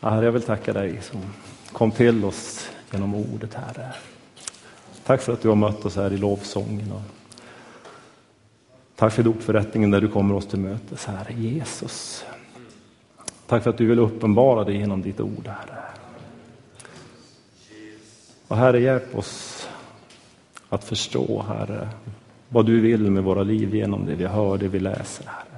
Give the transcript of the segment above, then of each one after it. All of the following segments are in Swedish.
Herre, jag vill tacka dig som kom till oss genom ordet, Herre. Tack för att du har mött oss här i lovsången. Tack för dopförrättningen där du kommer oss till mötes, Herre Jesus. Tack för att du vill uppenbara dig genom ditt ord, Herre. Och Herre, hjälp oss att förstå, Herre, vad du vill med våra liv genom det vi hör, det vi läser, Herre.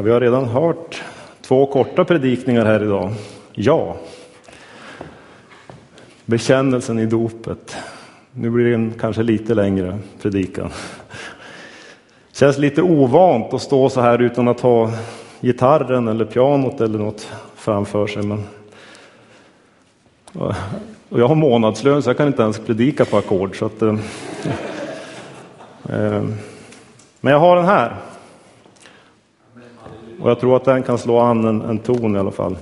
Ja, vi har redan hört två korta predikningar här idag. Ja. Bekännelsen i dopet. Nu blir det en kanske lite längre predikan. Känns lite ovant att stå så här utan att ha gitarren eller pianot eller något framför sig. Men... Och jag har månadslön så jag kan inte ens predika på ackord. Att, eh, eh, men jag har den här. Och jag tror att den kan slå an en, en ton i alla fall.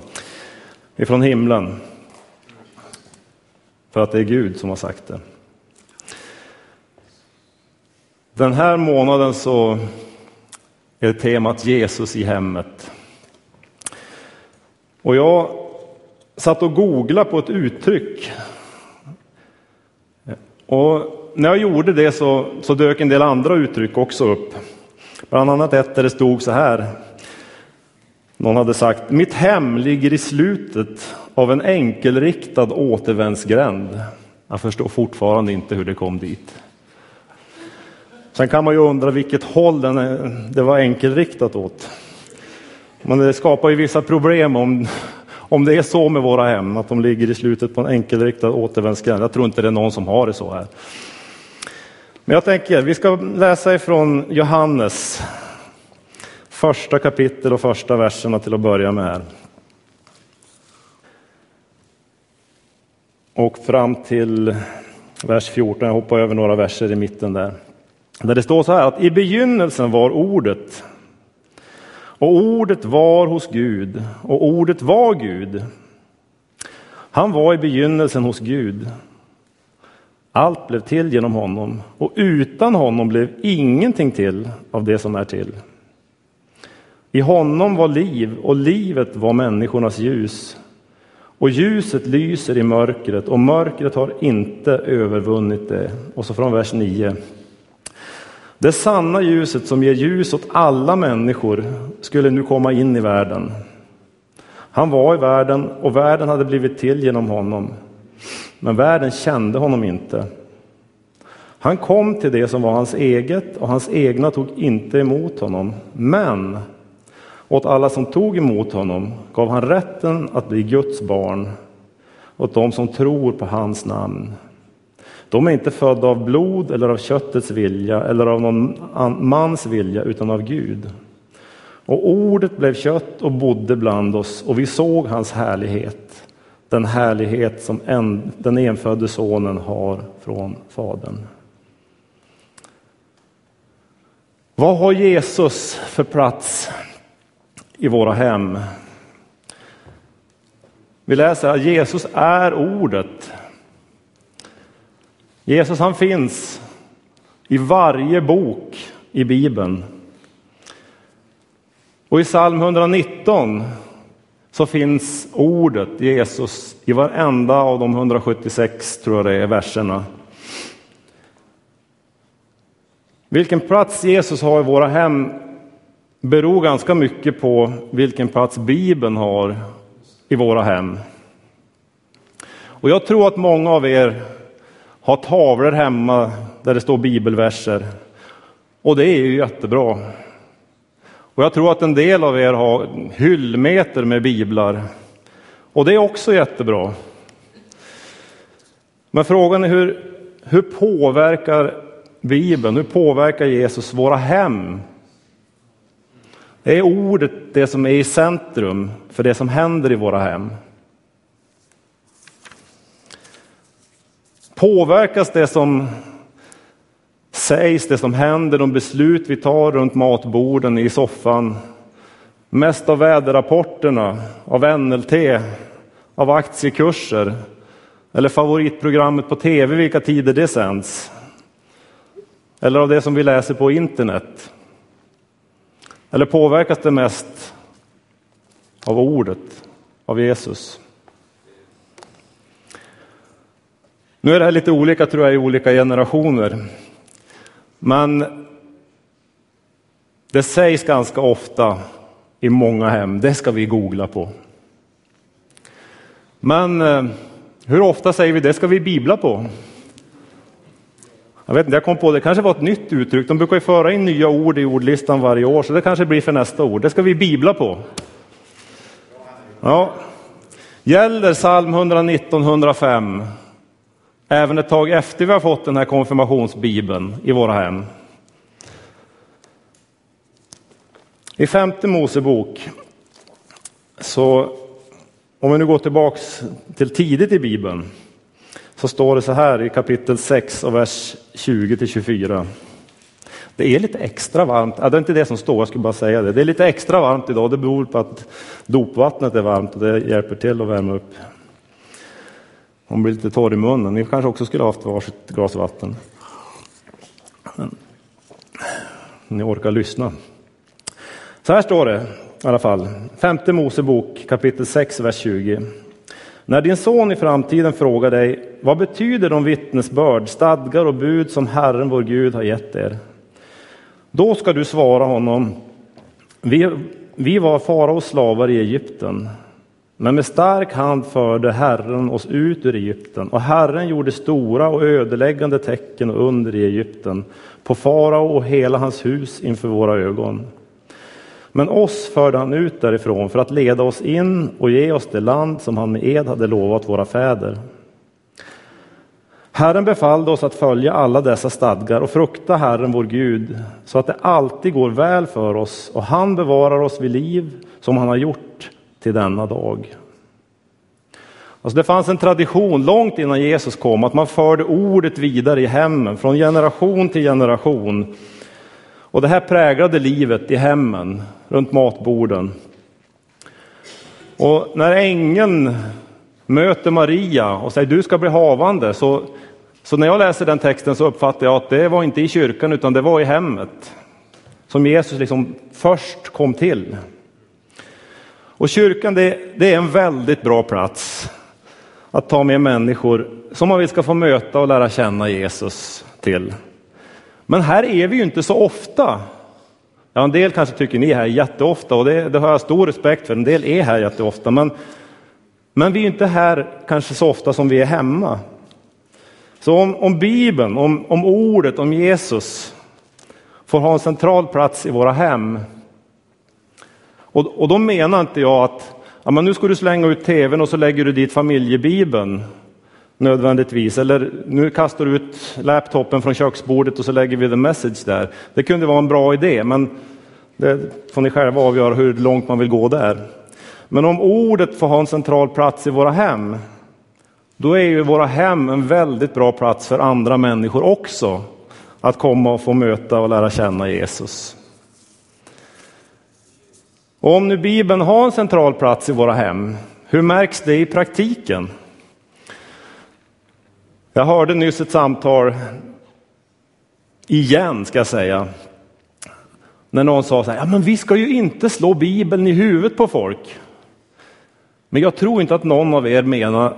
Ifrån himlen. För att det är Gud som har sagt det. Den här månaden så är temat Jesus i hemmet. Och jag satt och googlade på ett uttryck. Och när jag gjorde det så, så dök en del andra uttryck också upp. Bland annat ett där det stod så här. Någon hade sagt, mitt hem ligger i slutet av en enkelriktad återvändsgränd. Jag förstår fortfarande inte hur det kom dit. Sen kan man ju undra vilket håll den, det var enkelriktat åt. Men det skapar ju vissa problem om, om det är så med våra hem, att de ligger i slutet på en enkelriktad återvändsgränd. Jag tror inte det är någon som har det så här. Men jag tänker, vi ska läsa ifrån Johannes första kapitel och första verserna till att börja med här. Och fram till vers 14, jag hoppar över några verser i mitten där. Där det står så här att i begynnelsen var ordet och ordet var hos Gud och ordet var Gud. Han var i begynnelsen hos Gud. Allt blev till genom honom och utan honom blev ingenting till av det som är till. I honom var liv och livet var människornas ljus. Och ljuset lyser i mörkret och mörkret har inte övervunnit det. Och så från vers 9. Det sanna ljuset som ger ljus åt alla människor skulle nu komma in i världen. Han var i världen och världen hade blivit till genom honom. Men världen kände honom inte. Han kom till det som var hans eget och hans egna tog inte emot honom. Men åt alla som tog emot honom gav han rätten att bli Guds barn, åt dem som tror på hans namn. De är inte födda av blod eller av köttets vilja eller av någon mans vilja, utan av Gud. Och ordet blev kött och bodde bland oss, och vi såg hans härlighet, den härlighet som en, den enfödde sonen har från Fadern. Vad har Jesus för plats i våra hem. Vi läser att Jesus är ordet. Jesus han finns i varje bok i Bibeln. Och i psalm 119 så finns ordet Jesus i varenda av de 176 tror jag det är, verserna. Vilken plats Jesus har i våra hem beror ganska mycket på vilken plats Bibeln har i våra hem. Och jag tror att många av er har tavlor hemma där det står bibelverser. Och det är ju jättebra. Och jag tror att en del av er har hyllmeter med biblar. Och det är också jättebra. Men frågan är hur, hur påverkar Bibeln, hur påverkar Jesus våra hem det är ordet det som är i centrum för det som händer i våra hem. Påverkas det som sägs, det som händer, de beslut vi tar runt matborden i soffan, mest av väderrapporterna, av NLT, av aktiekurser eller favoritprogrammet på tv, vilka tider det sänds. Eller av det som vi läser på internet? Eller påverkas det mest av ordet, av Jesus? Nu är det här lite olika tror jag i olika generationer. Men det sägs ganska ofta i många hem, det ska vi googla på. Men eh, hur ofta säger vi det ska vi bibla på? Jag vet inte, jag kom på det, kanske var ett nytt uttryck. De brukar ju föra in nya ord i ordlistan varje år, så det kanske blir för nästa ord. Det ska vi bibla på. Ja. Gäller psalm 119, 105 även ett tag efter vi har fått den här konfirmationsbibeln i våra hem? I femte Mosebok, så om vi nu går tillbaks till tidigt i Bibeln, så står det så här i kapitel 6 och vers 20 till 24. Det är lite extra varmt, ja, det är inte det som står, jag skulle bara säga det. Det är lite extra varmt idag, det beror på att dopvattnet är varmt och det hjälper till att värma upp. Hon blir lite torr i munnen, ni kanske också skulle haft varsitt glas vatten. Men, ni orkar lyssna. Så här står det i alla fall, femte Mosebok kapitel 6, vers 20. När din son i framtiden frågar dig, vad betyder de vittnesbörd, stadgar och bud som Herren vår Gud har gett er? Då ska du svara honom, vi, vi var faraos slavar i Egypten, men med stark hand förde Herren oss ut ur Egypten, och Herren gjorde stora och ödeläggande tecken och under i Egypten, på farao och hela hans hus inför våra ögon. Men oss förde han ut därifrån för att leda oss in och ge oss det land som han med ed hade lovat våra fäder. Herren befallde oss att följa alla dessa stadgar och frukta Herren vår Gud så att det alltid går väl för oss och han bevarar oss vid liv som han har gjort till denna dag. Alltså det fanns en tradition långt innan Jesus kom att man förde ordet vidare i hemmen från generation till generation. Och det här präglade livet i hemmen, runt matborden. Och när ängeln möter Maria och säger du ska bli havande, så, så när jag läser den texten så uppfattar jag att det var inte i kyrkan utan det var i hemmet som Jesus liksom först kom till. Och kyrkan det, det är en väldigt bra plats att ta med människor som man vill ska få möta och lära känna Jesus till. Men här är vi ju inte så ofta. Ja, en del kanske tycker ni är här jätteofta och det, det har jag stor respekt för. En del är här jätteofta, men, men vi är inte här kanske så ofta som vi är hemma. Så om, om Bibeln, om, om ordet, om Jesus får ha en central plats i våra hem. Och, och då menar inte jag att ja, men nu ska du slänga ut tvn och så lägger du dit familjebibeln nödvändigtvis. Eller nu kastar du ut laptopen från köksbordet och så lägger vi the message där. Det kunde vara en bra idé, men det får ni själva avgöra hur långt man vill gå där. Men om ordet får ha en central plats i våra hem, då är ju våra hem en väldigt bra plats för andra människor också att komma och få möta och lära känna Jesus. Och om nu Bibeln har en central plats i våra hem, hur märks det i praktiken? Jag hörde nyss ett samtal, igen ska jag säga, när någon sa så här, ja men vi ska ju inte slå Bibeln i huvudet på folk. Men jag tror inte att någon av er menar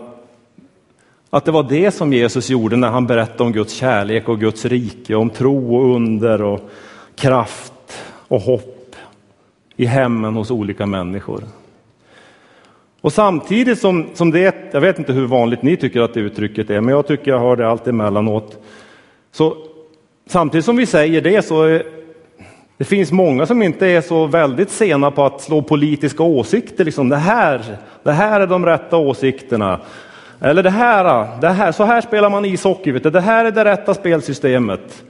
att det var det som Jesus gjorde när han berättade om Guds kärlek och Guds rike, om tro och under och kraft och hopp i hemmen hos olika människor. Och samtidigt som, som det, jag vet inte hur vanligt ni tycker att det uttrycket är, men jag tycker jag hör det allt emellanåt. Så samtidigt som vi säger det så är, det finns många som inte är så väldigt sena på att slå politiska åsikter. Liksom det, här, det här är de rätta åsikterna. Eller det här, det här så här spelar man ishockey. Vet du. Det här är det rätta spelsystemet.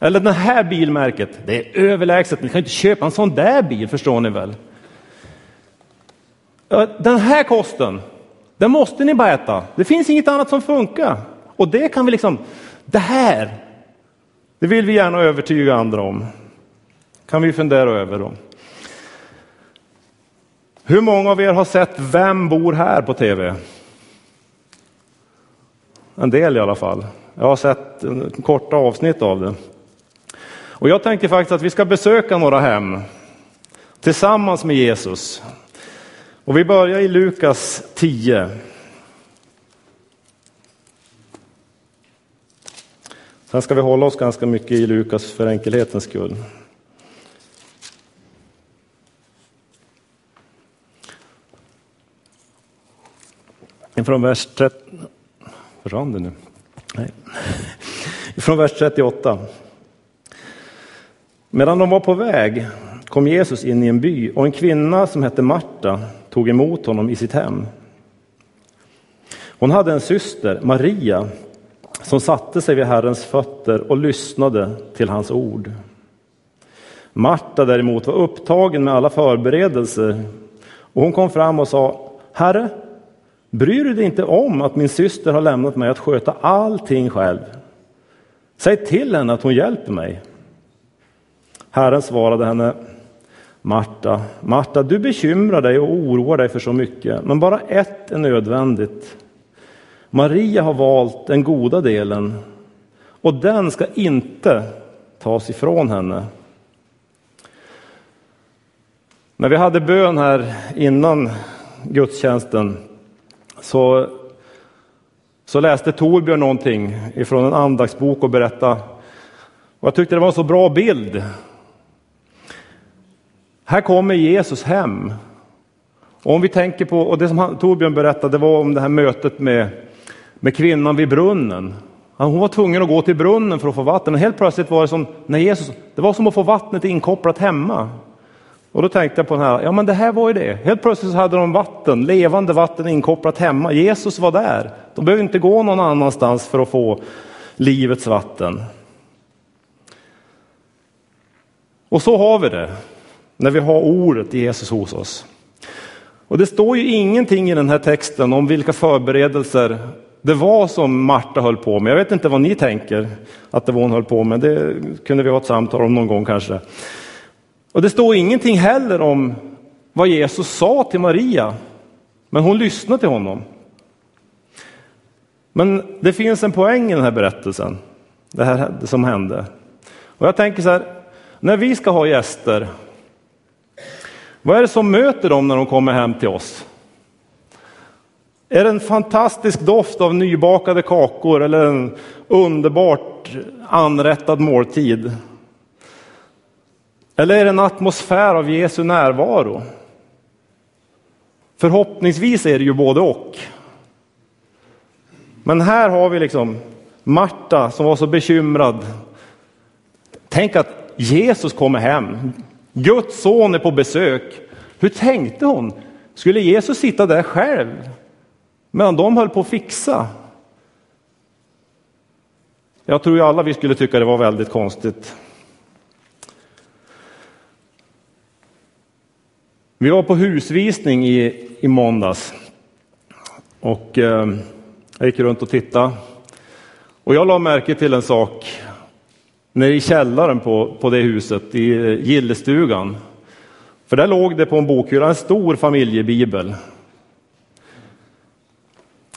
Eller det här bilmärket, det är överlägset. Ni kan inte köpa en sån där bil, förstår ni väl? Den här kosten, den måste ni bara äta. Det finns inget annat som funkar. Och det kan vi liksom, det här, det vill vi gärna övertyga andra om. Kan vi fundera över då. Hur många av er har sett Vem bor här på tv? En del i alla fall. Jag har sett korta avsnitt av det. Och jag tänker faktiskt att vi ska besöka några hem tillsammans med Jesus. Och vi börjar i Lukas 10. Sen ska vi hålla oss ganska mycket i Lukas för enkelhetens skull. Från vers 30... Försvann det nu? Nej. Från vers 38. Medan de var på väg kom Jesus in i en by och en kvinna som hette Marta tog emot honom i sitt hem. Hon hade en syster, Maria, som satte sig vid Herrens fötter och lyssnade till hans ord. Marta däremot var upptagen med alla förberedelser och hon kom fram och sa Herre, bryr du dig inte om att min syster har lämnat mig att sköta allting själv? Säg till henne att hon hjälper mig. Herren svarade henne Marta, Marta, du bekymrar dig och oroar dig för så mycket, men bara ett är nödvändigt. Maria har valt den goda delen och den ska inte tas ifrån henne. När vi hade bön här innan gudstjänsten så, så läste Torbjörn någonting ifrån en andaktsbok och berättade. Och jag tyckte det var en så bra bild. Här kommer Jesus hem. Och om vi tänker på, och det som han, Torbjörn berättade var om det här mötet med med kvinnan vid brunnen. Hon var tvungen att gå till brunnen för att få vatten. Och helt plötsligt var det som när Jesus, det var som att få vattnet inkopplat hemma. Och då tänkte jag på den här, ja men det här var ju det. Helt plötsligt så hade de vatten, levande vatten inkopplat hemma. Jesus var där. De behöver inte gå någon annanstans för att få livets vatten. Och så har vi det när vi har ordet Jesus hos oss. Och det står ju ingenting i den här texten om vilka förberedelser det var som Marta höll på med. Jag vet inte vad ni tänker att det var hon höll på med. Det kunde vi ha ett samtal om någon gång kanske. Och det står ingenting heller om vad Jesus sa till Maria. Men hon lyssnade till honom. Men det finns en poäng i den här berättelsen, det här som hände. Och jag tänker så här, när vi ska ha gäster, vad är det som möter dem när de kommer hem till oss? Är det en fantastisk doft av nybakade kakor eller en underbart anrättad måltid? Eller är det en atmosfär av Jesu närvaro? Förhoppningsvis är det ju både och. Men här har vi liksom Marta som var så bekymrad. Tänk att Jesus kommer hem. Guds son är på besök. Hur tänkte hon? Skulle Jesus sitta där själv? Medan de höll på att fixa. Jag tror ju alla vi skulle tycka det var väldigt konstigt. Vi var på husvisning i, i måndags och eh, jag gick runt och tittade. Och jag la märke till en sak nere i källaren på, på det huset, i eh, gillestugan. För där låg det på en bokhylla en stor familjebibel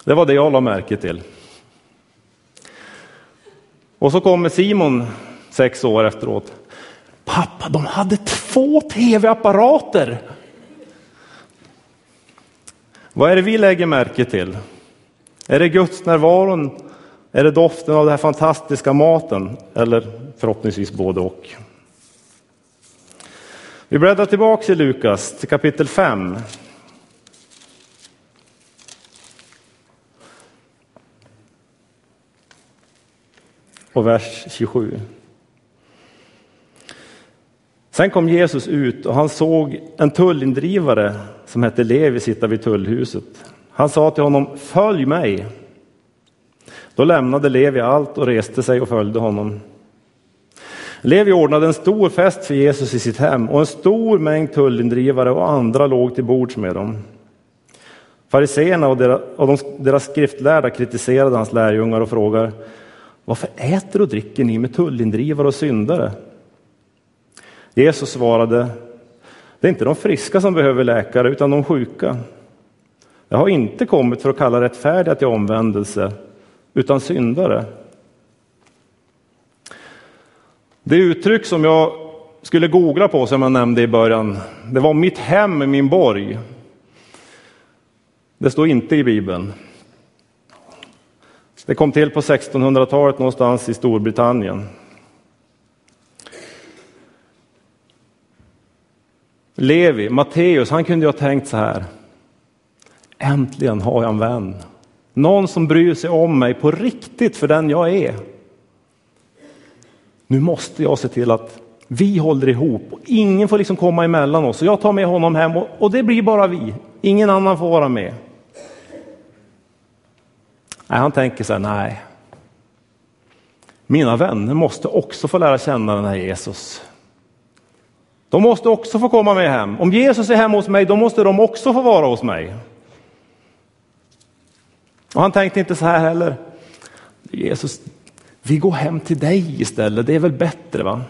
det var det jag la märke till. Och så kommer Simon sex år efteråt. Pappa, de hade två tv-apparater. Vad är det vi lägger märke till? Är det Guds närvaron? Är det doften av den här fantastiska maten? Eller förhoppningsvis både och. Vi bläddrar tillbaka till Lukas, till kapitel 5. och vers 27. Sen kom Jesus ut och han såg en tullindrivare som hette Levi sitta vid tullhuset. Han sa till honom, följ mig. Då lämnade Levi allt och reste sig och följde honom. Levi ordnade en stor fest för Jesus i sitt hem och en stor mängd tullindrivare och andra låg till bords med dem. Fariseerna och deras, och deras skriftlärda kritiserade hans lärjungar och frågar varför äter och dricker ni med tullindrivare och syndare? Jesus svarade, det är inte de friska som behöver läkare, utan de sjuka. Jag har inte kommit för att kalla rättfärdiga till omvändelse, utan syndare. Det uttryck som jag skulle googla på som jag nämnde i början, det var mitt hem, min borg. Det står inte i Bibeln. Det kom till på 1600-talet någonstans i Storbritannien. Levi, Matteus, han kunde ju ha tänkt så här. Äntligen har jag en vän. Någon som bryr sig om mig på riktigt för den jag är. Nu måste jag se till att vi håller ihop och ingen får liksom komma emellan oss. Jag tar med honom hem och, och det blir bara vi. Ingen annan får vara med. Nej, han tänker så här, nej. Mina vänner måste också få lära känna den här Jesus. De måste också få komma med hem. Om Jesus är hemma hos mig, då måste de också få vara hos mig. Och han tänkte inte så här heller. Jesus, vi går hem till dig istället, det är väl bättre va?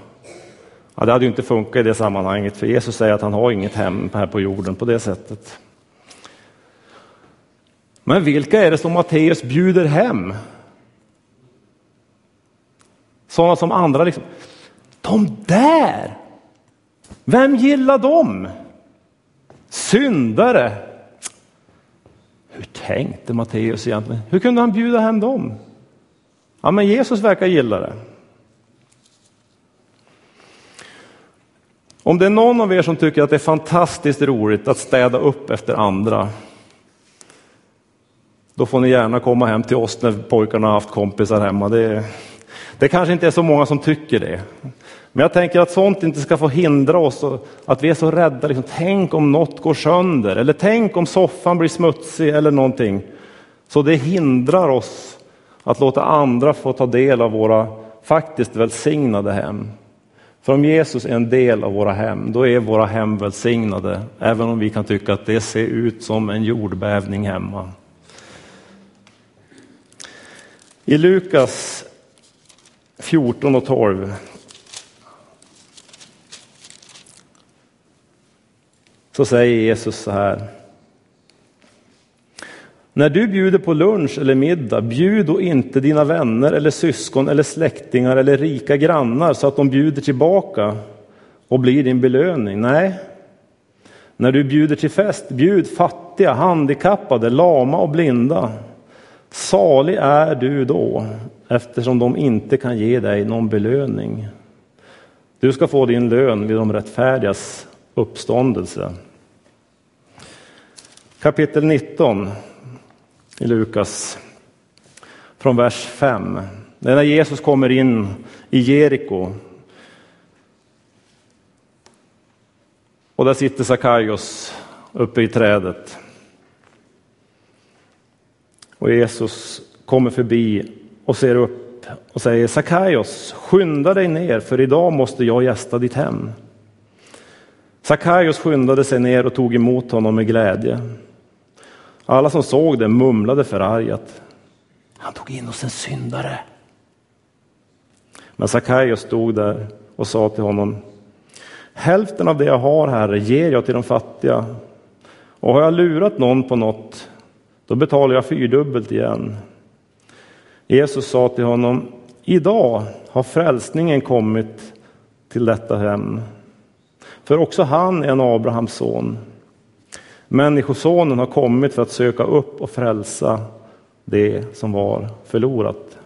Ja, det hade ju inte funkat i det sammanhanget, för Jesus säger att han har inget hem här på jorden på det sättet. Men vilka är det som Matteus bjuder hem? Sådana som andra liksom. De där! Vem gillar dem? Syndare. Hur tänkte Matteus egentligen? Hur kunde han bjuda hem dem? Ja, men Jesus verkar gilla det. Om det är någon av er som tycker att det är fantastiskt roligt att städa upp efter andra, då får ni gärna komma hem till oss när pojkarna har haft kompisar hemma. Det, det kanske inte är så många som tycker det. Men jag tänker att sånt inte ska få hindra oss, att vi är så rädda. Liksom, tänk om något går sönder, eller tänk om soffan blir smutsig eller någonting. Så det hindrar oss att låta andra få ta del av våra faktiskt välsignade hem. För om Jesus är en del av våra hem, då är våra hem välsignade, även om vi kan tycka att det ser ut som en jordbävning hemma. I Lukas 14 och 12 så säger Jesus så här. När du bjuder på lunch eller middag, bjud då inte dina vänner eller syskon eller släktingar eller rika grannar så att de bjuder tillbaka och blir din belöning. Nej, när du bjuder till fest, bjud fattiga, handikappade, lama och blinda. Salig är du då, eftersom de inte kan ge dig någon belöning. Du ska få din lön vid de rättfärdigas uppståndelse. Kapitel 19 i Lukas, från vers 5. Det är när Jesus kommer in i Jeriko. Och där sitter Sakaios uppe i trädet. Och Jesus kommer förbi och ser upp och säger Sakaios, skynda dig ner för idag måste jag gästa ditt hem. Sakaios skyndade sig ner och tog emot honom med glädje. Alla som såg det mumlade förargat. Han tog in hos en syndare. Men Sakaios stod där och sa till honom Hälften av det jag har, Herre, ger jag till de fattiga. Och har jag lurat någon på något, då betalar jag fyrdubbelt igen. Jesus sa till honom, idag har frälsningen kommit till detta hem. För också han är en Abrahams son. Människosonen har kommit för att söka upp och frälsa det som var förlorat.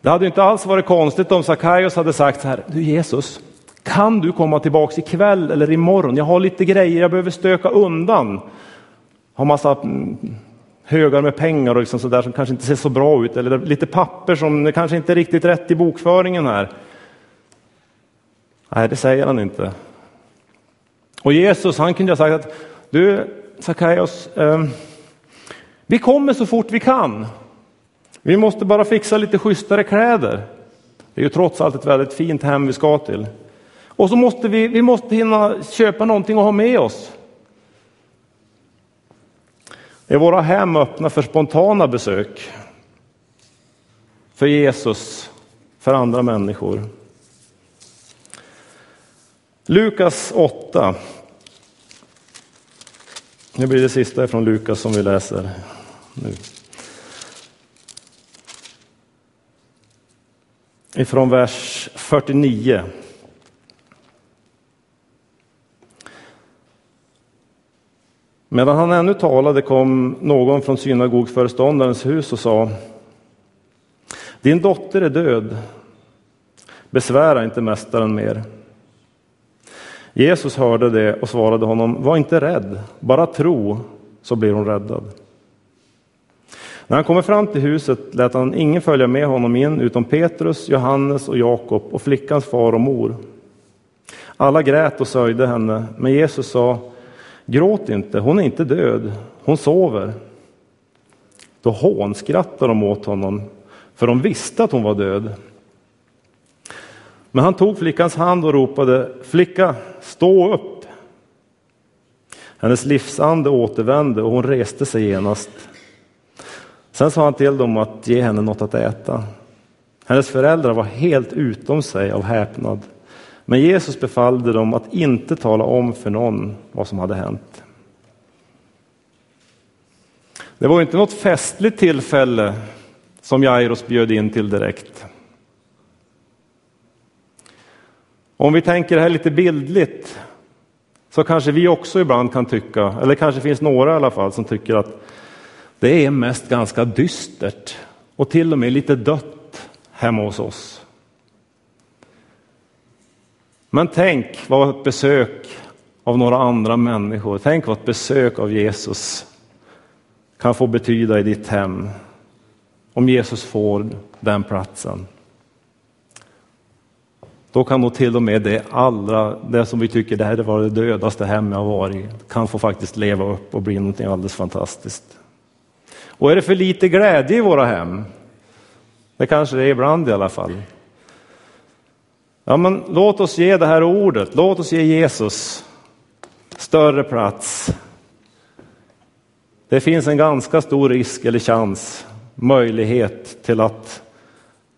Det hade inte alls varit konstigt om Sackaios hade sagt så här, du Jesus, kan du komma tillbaks ikväll eller imorgon? Jag har lite grejer jag behöver stöka undan. Har massa mm, högar med pengar och liksom så där som kanske inte ser så bra ut eller lite papper som kanske inte är riktigt rätt i bokföringen här. Nej, det säger han inte. Och Jesus han kunde ha sagt att du Sackaios, eh, vi kommer så fort vi kan. Vi måste bara fixa lite schysstare kläder. Det är ju trots allt ett väldigt fint hem vi ska till. Och så måste vi, vi måste hinna köpa någonting och ha med oss. Är våra hem öppna för spontana besök? För Jesus, för andra människor? Lukas 8. Nu blir det sista från Lukas som vi läser nu. ifrån vers 49. Medan han ännu talade kom någon från synagogföreståndarens hus och sa Din dotter är död. Besvära inte mästaren mer. Jesus hörde det och svarade honom, var inte rädd, bara tro så blir hon räddad. När han kommer fram till huset lät han ingen följa med honom in utom Petrus, Johannes och Jakob och flickans far och mor. Alla grät och sörjde henne, men Jesus sa, gråt inte, hon är inte död, hon sover. Då hånskrattade de åt honom, för de visste att hon var död. Men han tog flickans hand och ropade, flicka, stå upp. Hennes livsande återvände och hon reste sig genast. Sen sa han till dem att ge henne något att äta. Hennes föräldrar var helt utom sig av häpnad. Men Jesus befallde dem att inte tala om för någon vad som hade hänt. Det var inte något festligt tillfälle som Jairus bjöd in till direkt. Om vi tänker det här lite bildligt så kanske vi också ibland kan tycka, eller kanske finns några i alla fall som tycker att det är mest ganska dystert och till och med lite dött hemma hos oss. Men tänk vad ett besök av några andra människor, tänk vad ett besök av Jesus kan få betyda i ditt hem. Om Jesus får den platsen. Då kan nog till och med det allra, det som vi tycker det här var det dödaste hem jag varit kan få faktiskt leva upp och bli någonting alldeles fantastiskt. Och är det för lite glädje i våra hem? Det kanske det är ibland i alla fall. Ja, men låt oss ge det här ordet, låt oss ge Jesus större plats. Det finns en ganska stor risk eller chans, möjlighet till att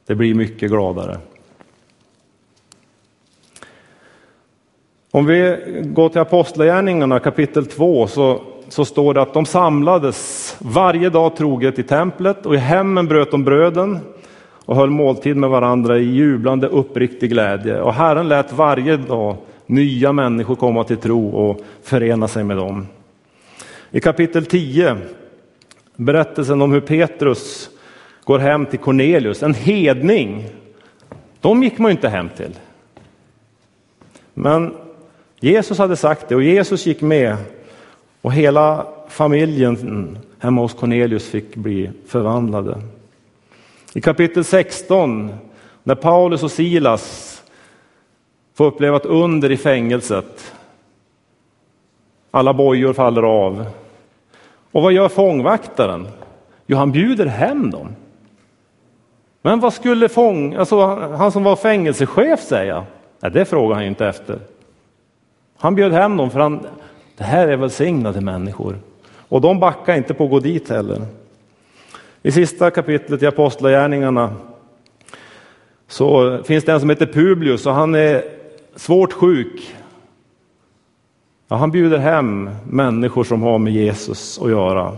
det blir mycket gladare. Om vi går till Apostlagärningarna kapitel 2 så, så står det att de samlades varje dag troget i templet och i hemmen bröt de bröden och höll måltid med varandra i jublande uppriktig glädje. Och Herren lät varje dag nya människor komma till tro och förena sig med dem. I kapitel 10, berättelsen om hur Petrus går hem till Cornelius, en hedning. De gick man ju inte hem till. Men Jesus hade sagt det och Jesus gick med och hela familjen hemma hos Cornelius fick bli förvandlade. I kapitel 16, när Paulus och Silas får uppleva ett under i fängelset. Alla bojor faller av. Och vad gör fångvaktaren? Jo, han bjuder hem dem. Men vad skulle fång, alltså han som var fängelsechef säga? Ja, det frågar han inte efter. Han bjöd hem dem för han, det här är välsignade människor. Och de backar inte på att gå dit heller. I sista kapitlet i Apostlagärningarna så finns det en som heter Publius och han är svårt sjuk. Ja, han bjuder hem människor som har med Jesus att göra.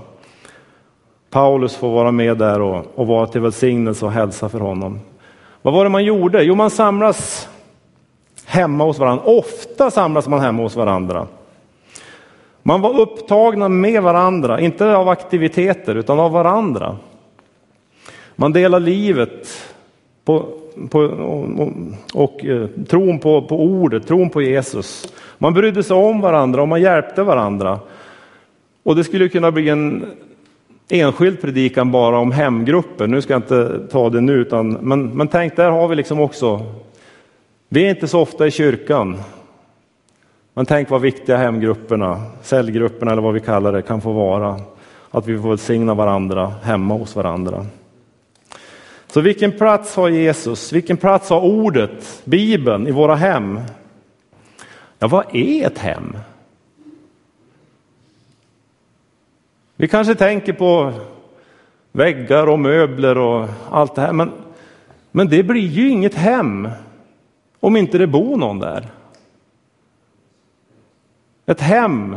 Paulus får vara med där och, och vara till välsignelse och hälsa för honom. Vad var det man gjorde? Jo, man samlas hemma hos varandra. Ofta samlas man hemma hos varandra. Man var upptagna med varandra, inte av aktiviteter utan av varandra. Man delar livet på, på, och, och, eh, tron på, på ordet, tron på Jesus. Man brydde sig om varandra och man hjälpte varandra. Och det skulle kunna bli en enskild predikan bara om hemgrupper. Nu ska jag inte ta det nu, utan, men, men tänk, där har vi liksom också vi är inte så ofta i kyrkan. Men tänk vad viktiga hemgrupperna, cellgrupperna eller vad vi kallar det, kan få vara. Att vi får välsigna varandra hemma hos varandra. Så vilken plats har Jesus? Vilken plats har ordet, Bibeln, i våra hem? Ja, vad är ett hem? Vi kanske tänker på väggar och möbler och allt det här, men, men det blir ju inget hem om inte det bor någon där. Ett hem.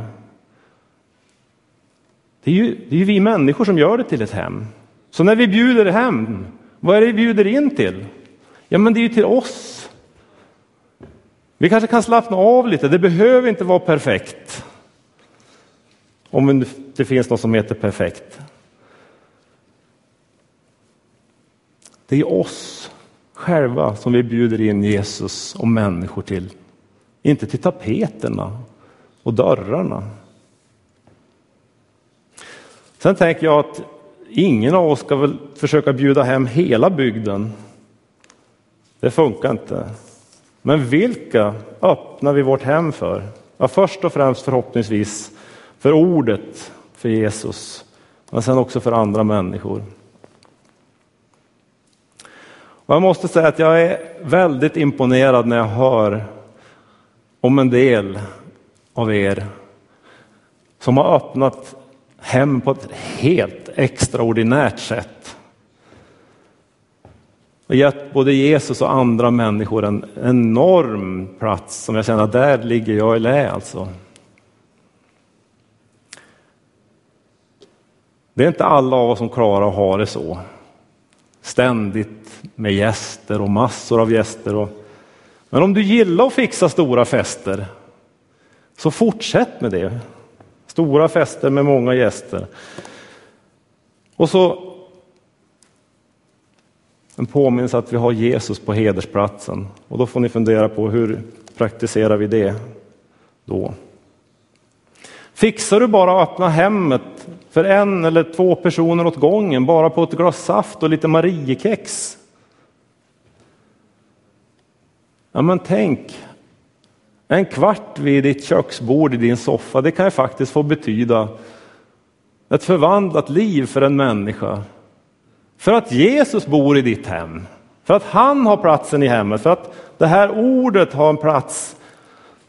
Det är, ju, det är ju vi människor som gör det till ett hem. Så när vi bjuder hem, vad är det vi bjuder in till? Ja, men det är ju till oss. Vi kanske kan slappna av lite, det behöver inte vara perfekt. Om det finns något som heter perfekt. Det är oss själva som vi bjuder in Jesus och människor till. Inte till tapeterna och dörrarna. Sen tänker jag att ingen av oss ska väl försöka bjuda hem hela bygden. Det funkar inte. Men vilka öppnar vi vårt hem för? Ja, först och främst förhoppningsvis för ordet, för Jesus, men sen också för andra människor. Och jag måste säga att jag är väldigt imponerad när jag hör om en del av er som har öppnat hem på ett helt extraordinärt sätt. Och gett både Jesus och andra människor en enorm plats som jag känner att där ligger jag i lä alltså. Det är inte alla av oss som klarar att ha det så. Ständigt med gäster och massor av gäster. Och... Men om du gillar att fixa stora fester, så fortsätt med det. Stora fester med många gäster. Och så en påminnelse att vi har Jesus på hedersplatsen. Och då får ni fundera på hur praktiserar vi det då? Fixar du bara att öppna hemmet för en eller två personer åt gången, bara på ett glas saft och lite Mariekex? Ja, men tänk, en kvart vid ditt köksbord i din soffa, det kan ju faktiskt få betyda ett förvandlat liv för en människa. För att Jesus bor i ditt hem, för att han har platsen i hemmet, för att det här ordet har en plats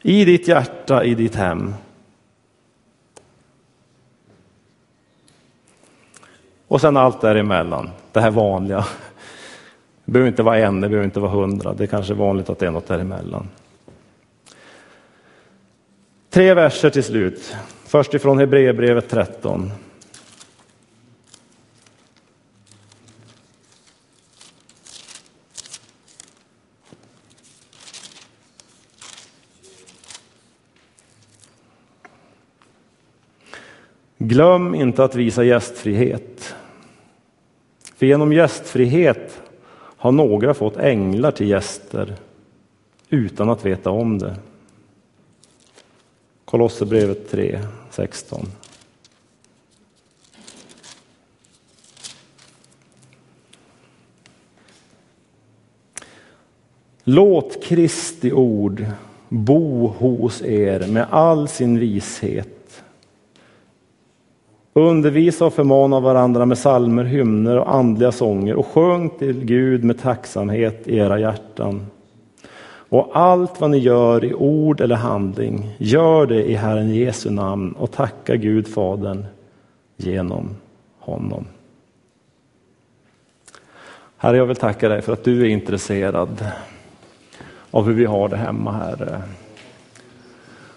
i ditt hjärta, i ditt hem. Och sen allt däremellan, det här vanliga. Det behöver inte vara en, det behöver inte vara hundra, det är kanske vanligt att det är något däremellan. Tre verser till slut. Först ifrån Hebreerbrevet 13. Glöm inte att visa gästfrihet. För genom gästfrihet har några fått änglar till gäster utan att veta om det. Kolosserbrevet 3, 16. Låt Kristi ord bo hos er med all sin vishet. Undervisa och förmana varandra med salmer, hymner och andliga sånger och sjung till Gud med tacksamhet i era hjärtan. Och allt vad ni gör i ord eller handling, gör det i Herren Jesu namn och tacka Gud Fadern genom honom. Herre, jag vill tacka dig för att du är intresserad av hur vi har det hemma, Herre.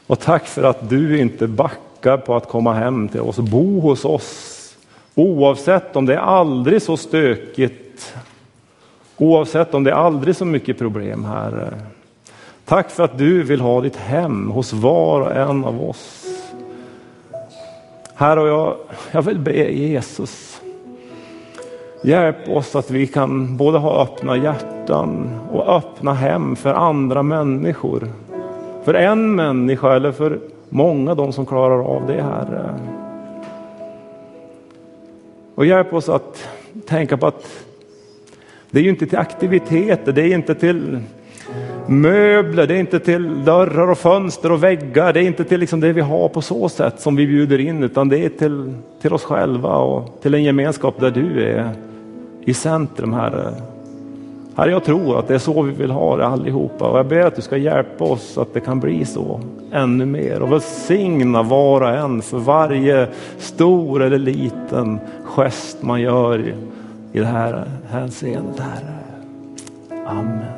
Och tack för att du inte backar på att komma hem till oss och bo hos oss. Oavsett om det är aldrig så stökigt, oavsett om det är aldrig så mycket problem, Herre. Tack för att du vill ha ditt hem hos var och en av oss. Herre, jag, jag vill be Jesus, hjälp oss att vi kan både ha öppna hjärtan och öppna hem för andra människor. För en människa eller för många de som klarar av det, Herre. Och hjälp oss att tänka på att det är ju inte till aktiviteter, det är inte till möbler, det är inte till dörrar och fönster och väggar, det är inte till liksom det vi har på så sätt som vi bjuder in, utan det är till, till oss själva och till en gemenskap där du är i centrum, Herre. Herre, jag tror att det är så vi vill ha det allihopa och jag ber att du ska hjälpa oss att det kan bli så ännu mer och välsigna var och en för varje stor eller liten gest man gör i det här hänseendet, Herre. Amen.